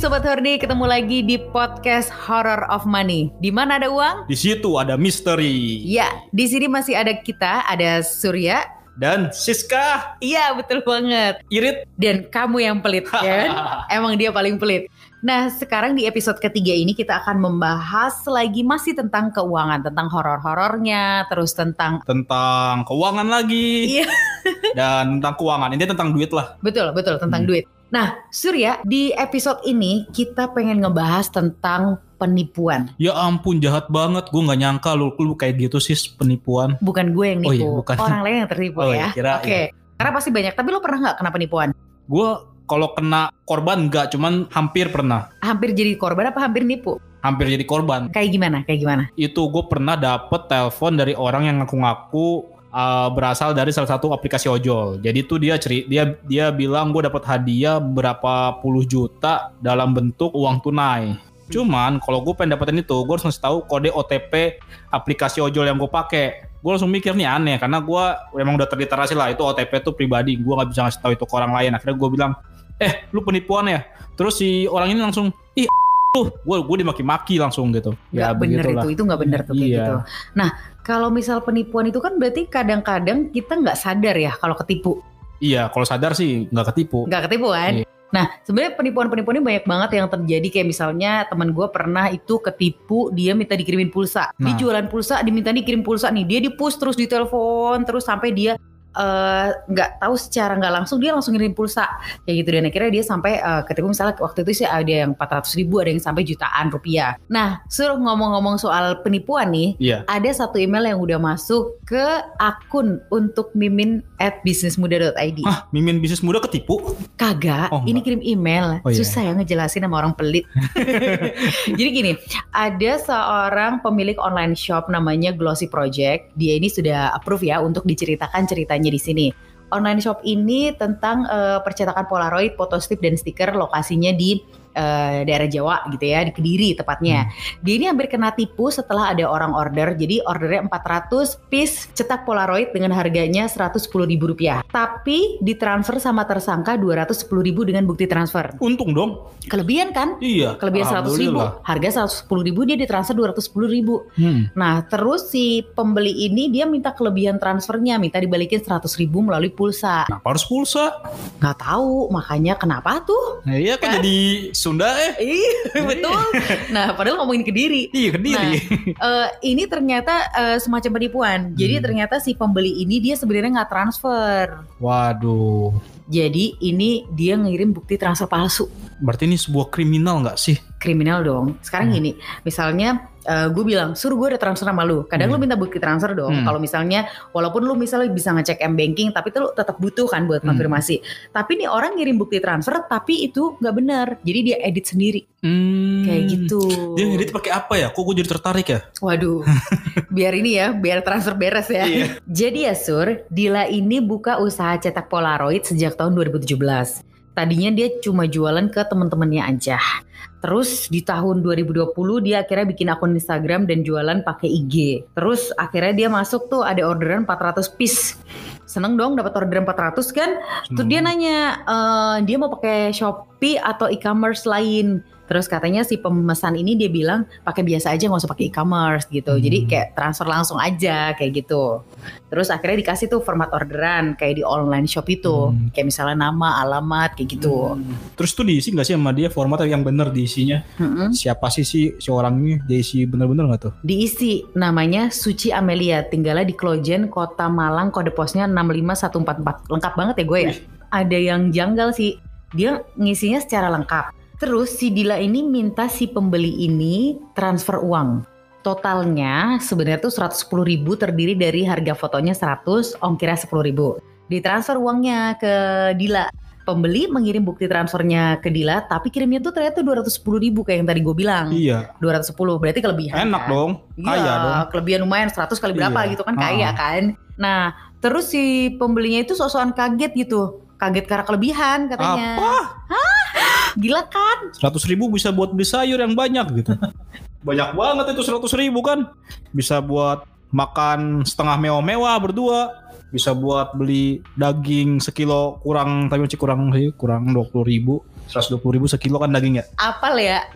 Sobat Hordi, ketemu lagi di podcast Horror of Money. Di mana ada uang? Di situ ada misteri. Ya, di sini masih ada kita, ada Surya. Dan Siska Iya, betul banget. irit. Dan kamu yang pelit, ya kan? Emang dia paling pelit. Nah, sekarang di episode ketiga ini kita akan membahas lagi masih tentang keuangan, tentang horor-horornya, terus tentang Tentang keuangan lagi. Iya. Dan tentang keuangan. Ini tentang duit lah. betul, betul tentang Hmm. duit. Nah, Surya, di episode ini kita pengen ngebahas tentang penipuan. Ya ampun jahat banget. Gue nggak nyangka lu, lu kayak gitu sih penipuan. Bukan gue yang Oh nipu, iya, bukan. orang lain yang tertipu Oh ya. iya, kira- Oke. Karena pasti banyak. Tapi lo pernah nggak kena penipuan? Gue kalau kena korban nggak, cuman hampir pernah. Hampir jadi korban apa hampir nipu? Hampir jadi korban. Kayak gimana? Kayak gimana? Itu gue pernah dapet telepon dari orang yang ngaku-ngaku uh, berasal dari salah satu aplikasi ojol. Jadi tuh dia ceri dia dia bilang gue dapat hadiah berapa puluh juta dalam bentuk uang tunai. Cuman kalau gue pengen dapetin itu, gue harus ngasih tahu kode OTP aplikasi ojol yang gue pakai. Gue langsung mikir nih aneh karena gue memang udah terliterasi lah itu OTP tuh pribadi. Gue nggak bisa ngasih tahu itu ke orang lain. Akhirnya gue bilang, eh lu penipuan ya. Terus si orang ini langsung, ih lu, gue gue dimaki-maki langsung gitu. Gak bener begitulah. itu, itu gak bener tuh kayak Iya. gitu. Nah, kalau misal penipuan itu kan berarti kadang-kadang kita nggak sadar ya kalau ketipu. Iya, kalau sadar sih nggak ketipu. Nggak ketipu kan? Iya. Nah, sebenarnya penipuan-penipuan ini banyak banget yang terjadi kayak misalnya teman gue pernah itu ketipu dia minta dikirimin pulsa. Dia Nah. jualan pulsa, diminta dikirim pulsa nih. Dia di push terus di telepon terus sampai dia eh, nggak tahu secara nggak langsung dia langsung ngirim pulsa kayak gitu dan akhirnya dia sampai eh, ketipu misalnya waktu itu sih ada yang 400 ribu ada yang sampai jutaan rupiah. Nah, suruh ngomong-ngomong soal penipuan nih, Iya. ada satu email yang udah masuk ke akun untuk mimin at businessmuda.id. Hah, mimin bisnis muda ketipu? Kagak, Oh, ini kirim email. Oh, iya. Susah ya ngejelasin sama orang pelit. Jadi gini, ada seorang pemilik online shop namanya Glossy Project. Dia ini sudah approve ya untuk diceritakan ceritanya di sini. Online shop ini tentang eh, percetakan Polaroid, foto dan stiker lokasinya di eh, daerah Jawa gitu ya, di Kediri tepatnya. Dia ini hampir kena tipu setelah ada orang order. Jadi ordernya 400 piece cetak Polaroid dengan harganya 110 ribu rupiah. Tapi ditransfer sama tersangka 210 ribu dengan bukti transfer. Untung dong. Kelebihan kan? Iya. Kelebihan 100 ribu. Harga 110 ribu dia ditransfer 210 ribu. Hmm. Nah terus si pembeli ini dia minta kelebihan transfernya. Minta dibalikin 100 ribu melalui pulsa. Kenapa harus pulsa? Nggak tahu makanya kenapa tuh? Nah, iya kan jadi Sunda eh. Iya betul. Nah padahal ngomongin ke diri. Iya kediri. Eh, ini ternyata eh, semacam penipuan. Jadi Hmm. ternyata si pembeli ini dia sebenarnya nggak transfer. Waduh. Jadi ini dia ngirim bukti transfer palsu. Berarti ini sebuah kriminal nggak sih? Kriminal dong. Sekarang Hmm. gini, misalnya gue bilang, suruh gue ada transfer sama lu. Kadang Hmm. lu minta bukti transfer dong. Hmm. Kalau misalnya, walaupun lu misalnya bisa ngecek m banking, tapi tuh lu tetap butuh kan buat Hmm. konfirmasi. Tapi nih orang ngirim bukti transfer, tapi itu nggak benar. Jadi dia edit sendiri, Hmm. kayak gitu. Dia ngedit pakai apa ya? Kok gue jadi tertarik ya? Waduh, biar ini ya, biar transfer beres ya. Iya. Jadi ya Sur, Dila ini buka usaha cetak Polaroid sejak tahun 2017. Tadinya dia cuma jualan ke temen-temennya aja. Terus di tahun 2020 dia akhirnya bikin akun Instagram dan jualan pakai IG. Terus akhirnya dia masuk tuh ada orderan 400 piece. Seneng dong dapat orderan 400 kan? Terus dia nanya eh, dia mau pakai Shopee atau e-commerce lain. Terus katanya si pemesan ini dia bilang pakai biasa aja nggak usah pakai e-commerce gitu. Hmm. Jadi kayak transfer langsung aja kayak gitu. Terus akhirnya dikasih tuh format orderan kayak di online shop itu. Hmm. Kayak misalnya nama, alamat kayak gitu. Terus tuh diisi nggak sih sama dia format yang bener diisinya? Mm-mm. Siapa sih si, si orang ini? Dia isi bener-bener nggak tuh? Diisi namanya Suci Amelia, tinggalnya di Klojen, Kota Malang, kode posnya 65144. Lengkap banget ya gue ya. Ada yang janggal sih. Dia ngisinya secara lengkap. Terus si Dila ini minta si pembeli ini transfer uang. Totalnya sebenarnya tuh 110 ribu terdiri dari harga fotonya 100, ongkirnya 10 ribu. Ditransfer uangnya ke Dila. Pembeli mengirim bukti transfernya ke Dila, tapi kirimnya tuh ternyata 210 ribu kayak yang tadi gue bilang. Iya. 210 berarti kelebihan. Enak kan? dong. Kaya Iya, dong. kelebihan lumayan 100 kali berapa Iya. gitu kan kaya Ah. kan. Nah, terus si pembelinya itu sosokan kaget gitu. Kaget karena kelebihan katanya. Apa? Gila kan? 100 ribu bisa buat beli sayur yang banyak gitu. banyak banget itu 100 ribu kan. Bisa buat makan setengah mewah-mewah berdua. Bisa buat beli daging sekilo kurang tapi masih kurang sih kurang 20 ribu. 120 ribu sekilo kan dagingnya. Apal ya?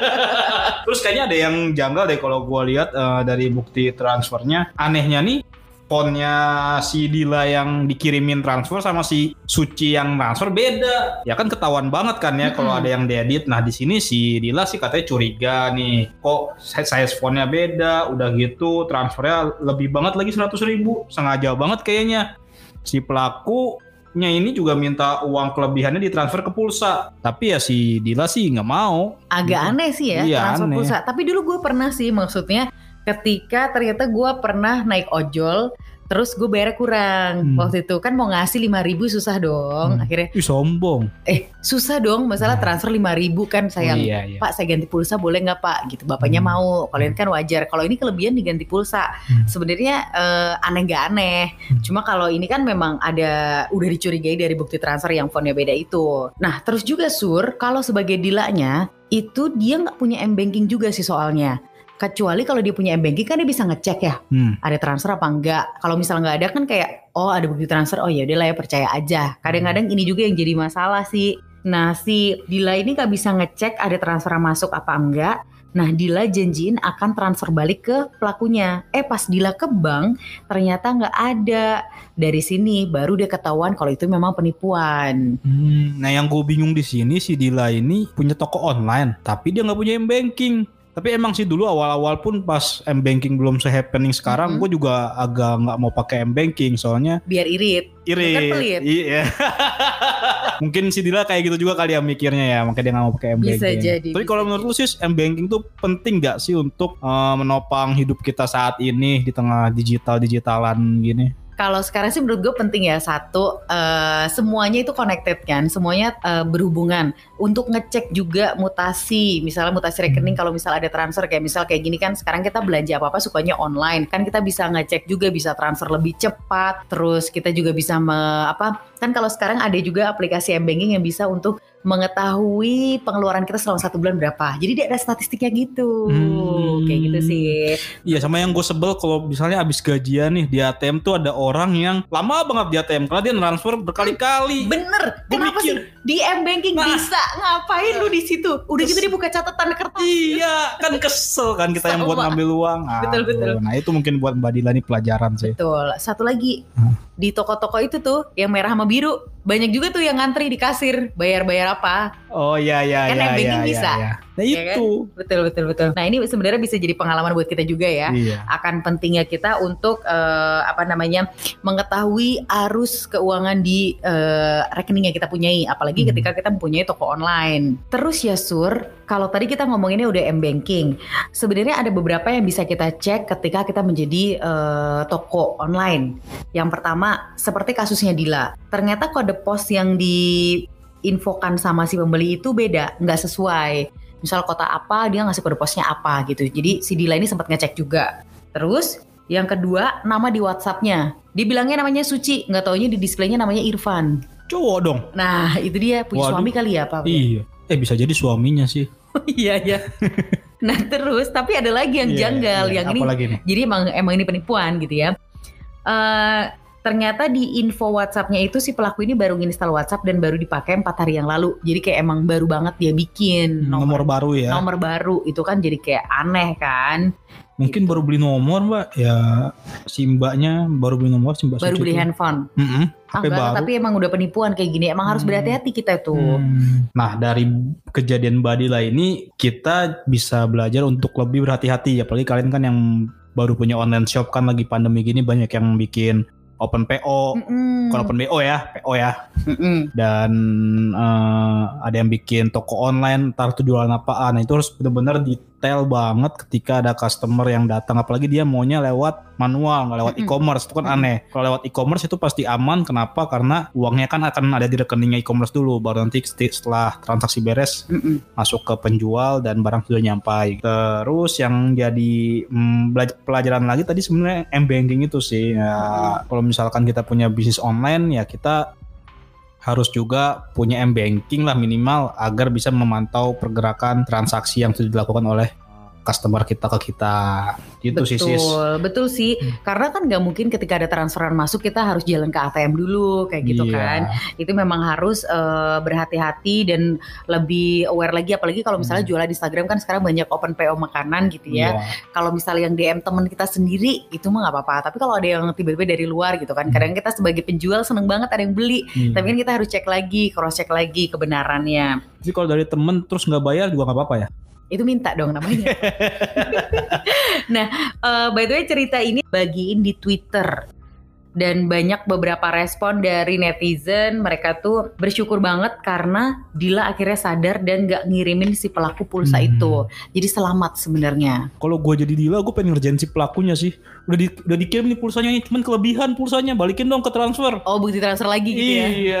Terus kayaknya ada yang janggal deh kalau gue lihat eh, dari bukti transfernya. Anehnya nih fontnya si Dila yang dikirimin transfer sama si Suci yang transfer beda. Ya kan ketahuan banget kan ya kalau Mm-mm. ada yang diedit. Nah di sini si Dila sih katanya curiga nih. Kok size fontnya beda? Udah gitu transfernya lebih banget lagi 100 ribu. Sengaja banget kayaknya. Si pelakunya ini juga minta uang kelebihannya ditransfer ke pulsa. Tapi ya si Dila sih nggak mau. Agak aneh sih ya Iya, transfer aneh. pulsa. Tapi dulu gue pernah sih maksudnya ketika ternyata gue pernah naik ojol terus gue bayar kurang Hmm. waktu itu kan mau ngasih 5000 susah dong Hmm. akhirnya Ih sombong. eh susah dong masalah Hmm. transfer 5000 kan sayang Oh, iya, iya. Pak saya ganti pulsa boleh nggak Pak gitu bapaknya Hmm. mau kalau ini kan wajar kalau ini kelebihan diganti pulsa Hmm. sebenarnya eh, aneh nggak aneh Hmm. cuma kalau ini kan memang ada udah dicurigai dari bukti transfer yang fontnya beda itu nah terus juga sur kalau sebagai dilanya itu dia nggak punya m banking juga sih soalnya kecuali kalau dia punya m banking kan dia bisa ngecek ya Hmm. ada transfer apa enggak. Kalau misalnya nggak ada kan kayak oh ada bukti transfer oh ya udahlah ya percaya aja. Kadang-kadang ini juga yang jadi masalah sih. Nah si Dila ini nggak bisa ngecek ada transfer masuk apa enggak. Nah Dila janjiin akan transfer balik ke pelakunya. Eh pas Dila ke bank ternyata nggak ada. Dari sini baru dia ketahuan kalau itu memang penipuan. Hmm, nah yang gue bingung di sini si Dila ini punya toko online, tapi dia nggak punya m banking. Tapi emang sih dulu awal-awal pun pas m banking belum se-happening sekarang, Mhm. gue juga agak nggak mau pakai m banking soalnya biar irit irit. Kan pelit. Iya. Mungkin si Dila kayak gitu juga kali ya mikirnya ya, makanya dia nggak mau pakai m banking. Bisa jadi, Tapi kalau menurut lu sih m banking tuh penting nggak sih untuk eh, menopang hidup kita saat ini di tengah digital digitalan gini? Kalau sekarang sih menurut gue penting ya satu eh, semuanya itu connected kan, semuanya eh, berhubungan. Untuk ngecek juga mutasi, misalnya mutasi rekening kalau misal ada transfer kayak misal kayak gini kan sekarang kita belanja apa apa sukanya online. Kan kita bisa ngecek juga bisa transfer lebih cepat, terus kita juga bisa me- apa kan kalau sekarang ada juga aplikasi m banking yang bisa untuk mengetahui pengeluaran kita selama satu bulan berapa, jadi dia ada statistiknya gitu, Hmm. kayak gitu sih. Iya sama yang gue sebel kalau misalnya abis gajian nih di ATM tuh ada orang yang lama banget di ATM karena dia transfer berkali-kali. Bener, Gua kenapa mikir. sih di m banking Nah. bisa ngapain lu di situ? Udah gitu dia buka catatan kertas. Iya kan kesel kan kita yang buat ngambil uang. Betul, Aduh, betul. Nah itu mungkin buat Mbak Dila nih pelajaran sih. Betul. Satu lagi Hmm. di toko-toko itu tuh yang merah sama biru banyak juga tuh yang ngantri di kasir bayar-bayar apa? Oh iya iya Kan iya M-banking iya, bisa. iya. Nah Iya itu. Betul betul betul. Nah ini sebenarnya bisa jadi pengalaman buat kita juga ya. Iya. Akan pentingnya kita untuk eh, apa namanya mengetahui arus keuangan di eh, rekening yang kita punyai, apalagi Hmm. ketika kita mempunyai toko online. Terus ya Sur, kalau tadi kita ngomonginnya udah m banking, sebenarnya ada beberapa yang bisa kita cek ketika kita menjadi eh, toko online. Yang pertama, seperti kasusnya Dila, ternyata kode pos yang diinfokan sama si pembeli itu beda, nggak sesuai misal kota apa dia ngasih kode posnya apa gitu jadi si Dila ini sempat ngecek juga terus yang kedua nama di WhatsAppnya dia bilangnya namanya Suci nggak taunya di displaynya namanya Irfan Cowok dong. nah itu dia punya Waduh. suami kali ya Pak Iya. Eh bisa jadi suaminya sih. iya iya nah terus tapi ada lagi yang Iya, janggal iya. yang ini nih? jadi emang emang ini penipuan gitu ya Eh ternyata di info WhatsAppnya itu si pelaku ini baru nginstal WhatsApp dan baru dipakai empat hari yang lalu jadi kayak emang baru banget dia bikin Nomor, baru ya. nomor baru itu kan jadi kayak aneh kan Mungkin gitu. baru beli nomor mbak. Ya si mbaknya baru beli nomor si mbak baru beli tuh. handphone Mm-mm, Ah, HP enggak, baru. tapi emang udah penipuan kayak gini emang harus Hmm. berhati-hati kita tuh Hmm. Nah dari kejadian Badila ini kita bisa belajar untuk lebih berhati-hati. Apalagi kalian kan yang baru punya online shop kan lagi pandemi gini banyak yang bikin open PO, Mm-mm. bukan open BO ya, PO ya. Mm-mm. Dan eh, ada yang bikin toko online, ntar tuh jualan apaan. Nah itu harus benar-benar detail banget ketika ada customer yang datang. Apalagi dia maunya lewat manual, nggak lewat Mm-mm. e-commerce. Itu kan aneh. Kalau lewat e-commerce itu pasti aman. Kenapa? Karena uangnya kan akan ada di rekeningnya e-commerce dulu. Baru nanti setelah transaksi beres Mm-mm. masuk ke penjual dan barang sudah nyampai. Terus yang jadi mm, belaj- pelajaran lagi tadi sebenarnya m banking itu sih. Ya, kalau misalkan kita punya bisnis online ya kita harus juga punya m banking lah minimal agar bisa memantau pergerakan transaksi yang sudah dilakukan oleh customer kita ke kita. Gitu betul, sih sis. betul sih. Hmm. Karena kan nggak mungkin ketika ada transferan masuk kita harus jalan ke ATM dulu kayak gitu Iya. kan. Itu memang harus eh, berhati-hati dan lebih aware lagi apalagi kalau misalnya Hmm. jualan di Instagram kan sekarang banyak open PO makanan gitu ya. Iya. Kalau misalnya yang DM teman kita sendiri itu mah nggak apa-apa. Tapi kalau ada yang tiba-tiba dari luar gitu kan, Hmm. kadang kita sebagai penjual seneng banget ada yang beli. Hmm. Tapi kan kita harus cek lagi, cross check lagi kebenarannya. Jadi kalau dari temen terus nggak bayar juga nggak apa-apa ya? Itu minta dong namanya. nah, eh, by the way cerita ini bagiin di Twitter dan banyak beberapa respon dari netizen mereka tuh bersyukur banget karena Dila akhirnya sadar dan nggak ngirimin si pelaku pulsa Hmm. itu jadi selamat sebenarnya Kalau gue jadi Dila, gue pengen ngerjain si pelakunya sih. Udah, di, udah dikirim nih pulsanya ini, cuman kelebihan pulsanya, balikin dong ke transfer. oh bukti transfer lagi gitu ya Iya.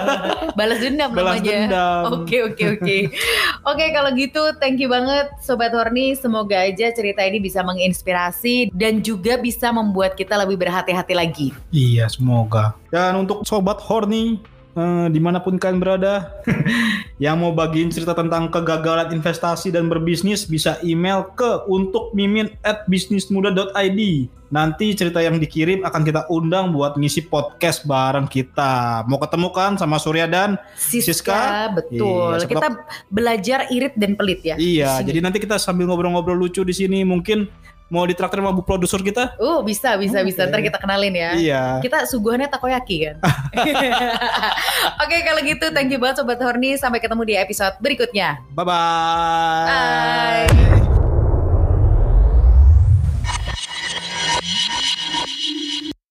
balas dendam Balas namanya dendam. Oke oke oke. Oke kalau gitu thank you banget Sobat Horny. Semoga aja cerita ini bisa menginspirasi dan juga bisa membuat kita lebih berhati-hati lagi. Iya, semoga. Dan untuk sobat horny eh, di mana pun kalian berada, yang mau bagiin cerita tentang kegagalan investasi dan berbisnis bisa email ke untuk mimin at bisnismuda.id. Nanti cerita yang dikirim akan kita undang buat ngisi podcast bareng kita. Mau ketemu kan sama Surya dan Siska, Siska? betul. Iya, kita belajar irit dan pelit ya. Iya, jadi nanti kita sambil ngobrol-ngobrol lucu di sini mungkin mau ditraktir sama bu produser kita? Uh bisa bisa bisa. Oke. Ntar kita kenalin ya. Iya. Kita suguhannya takoyaki kan. Oke kalau gitu thank you banget Sobat Horny. Sampai ketemu di episode berikutnya. Bye-bye. Bye.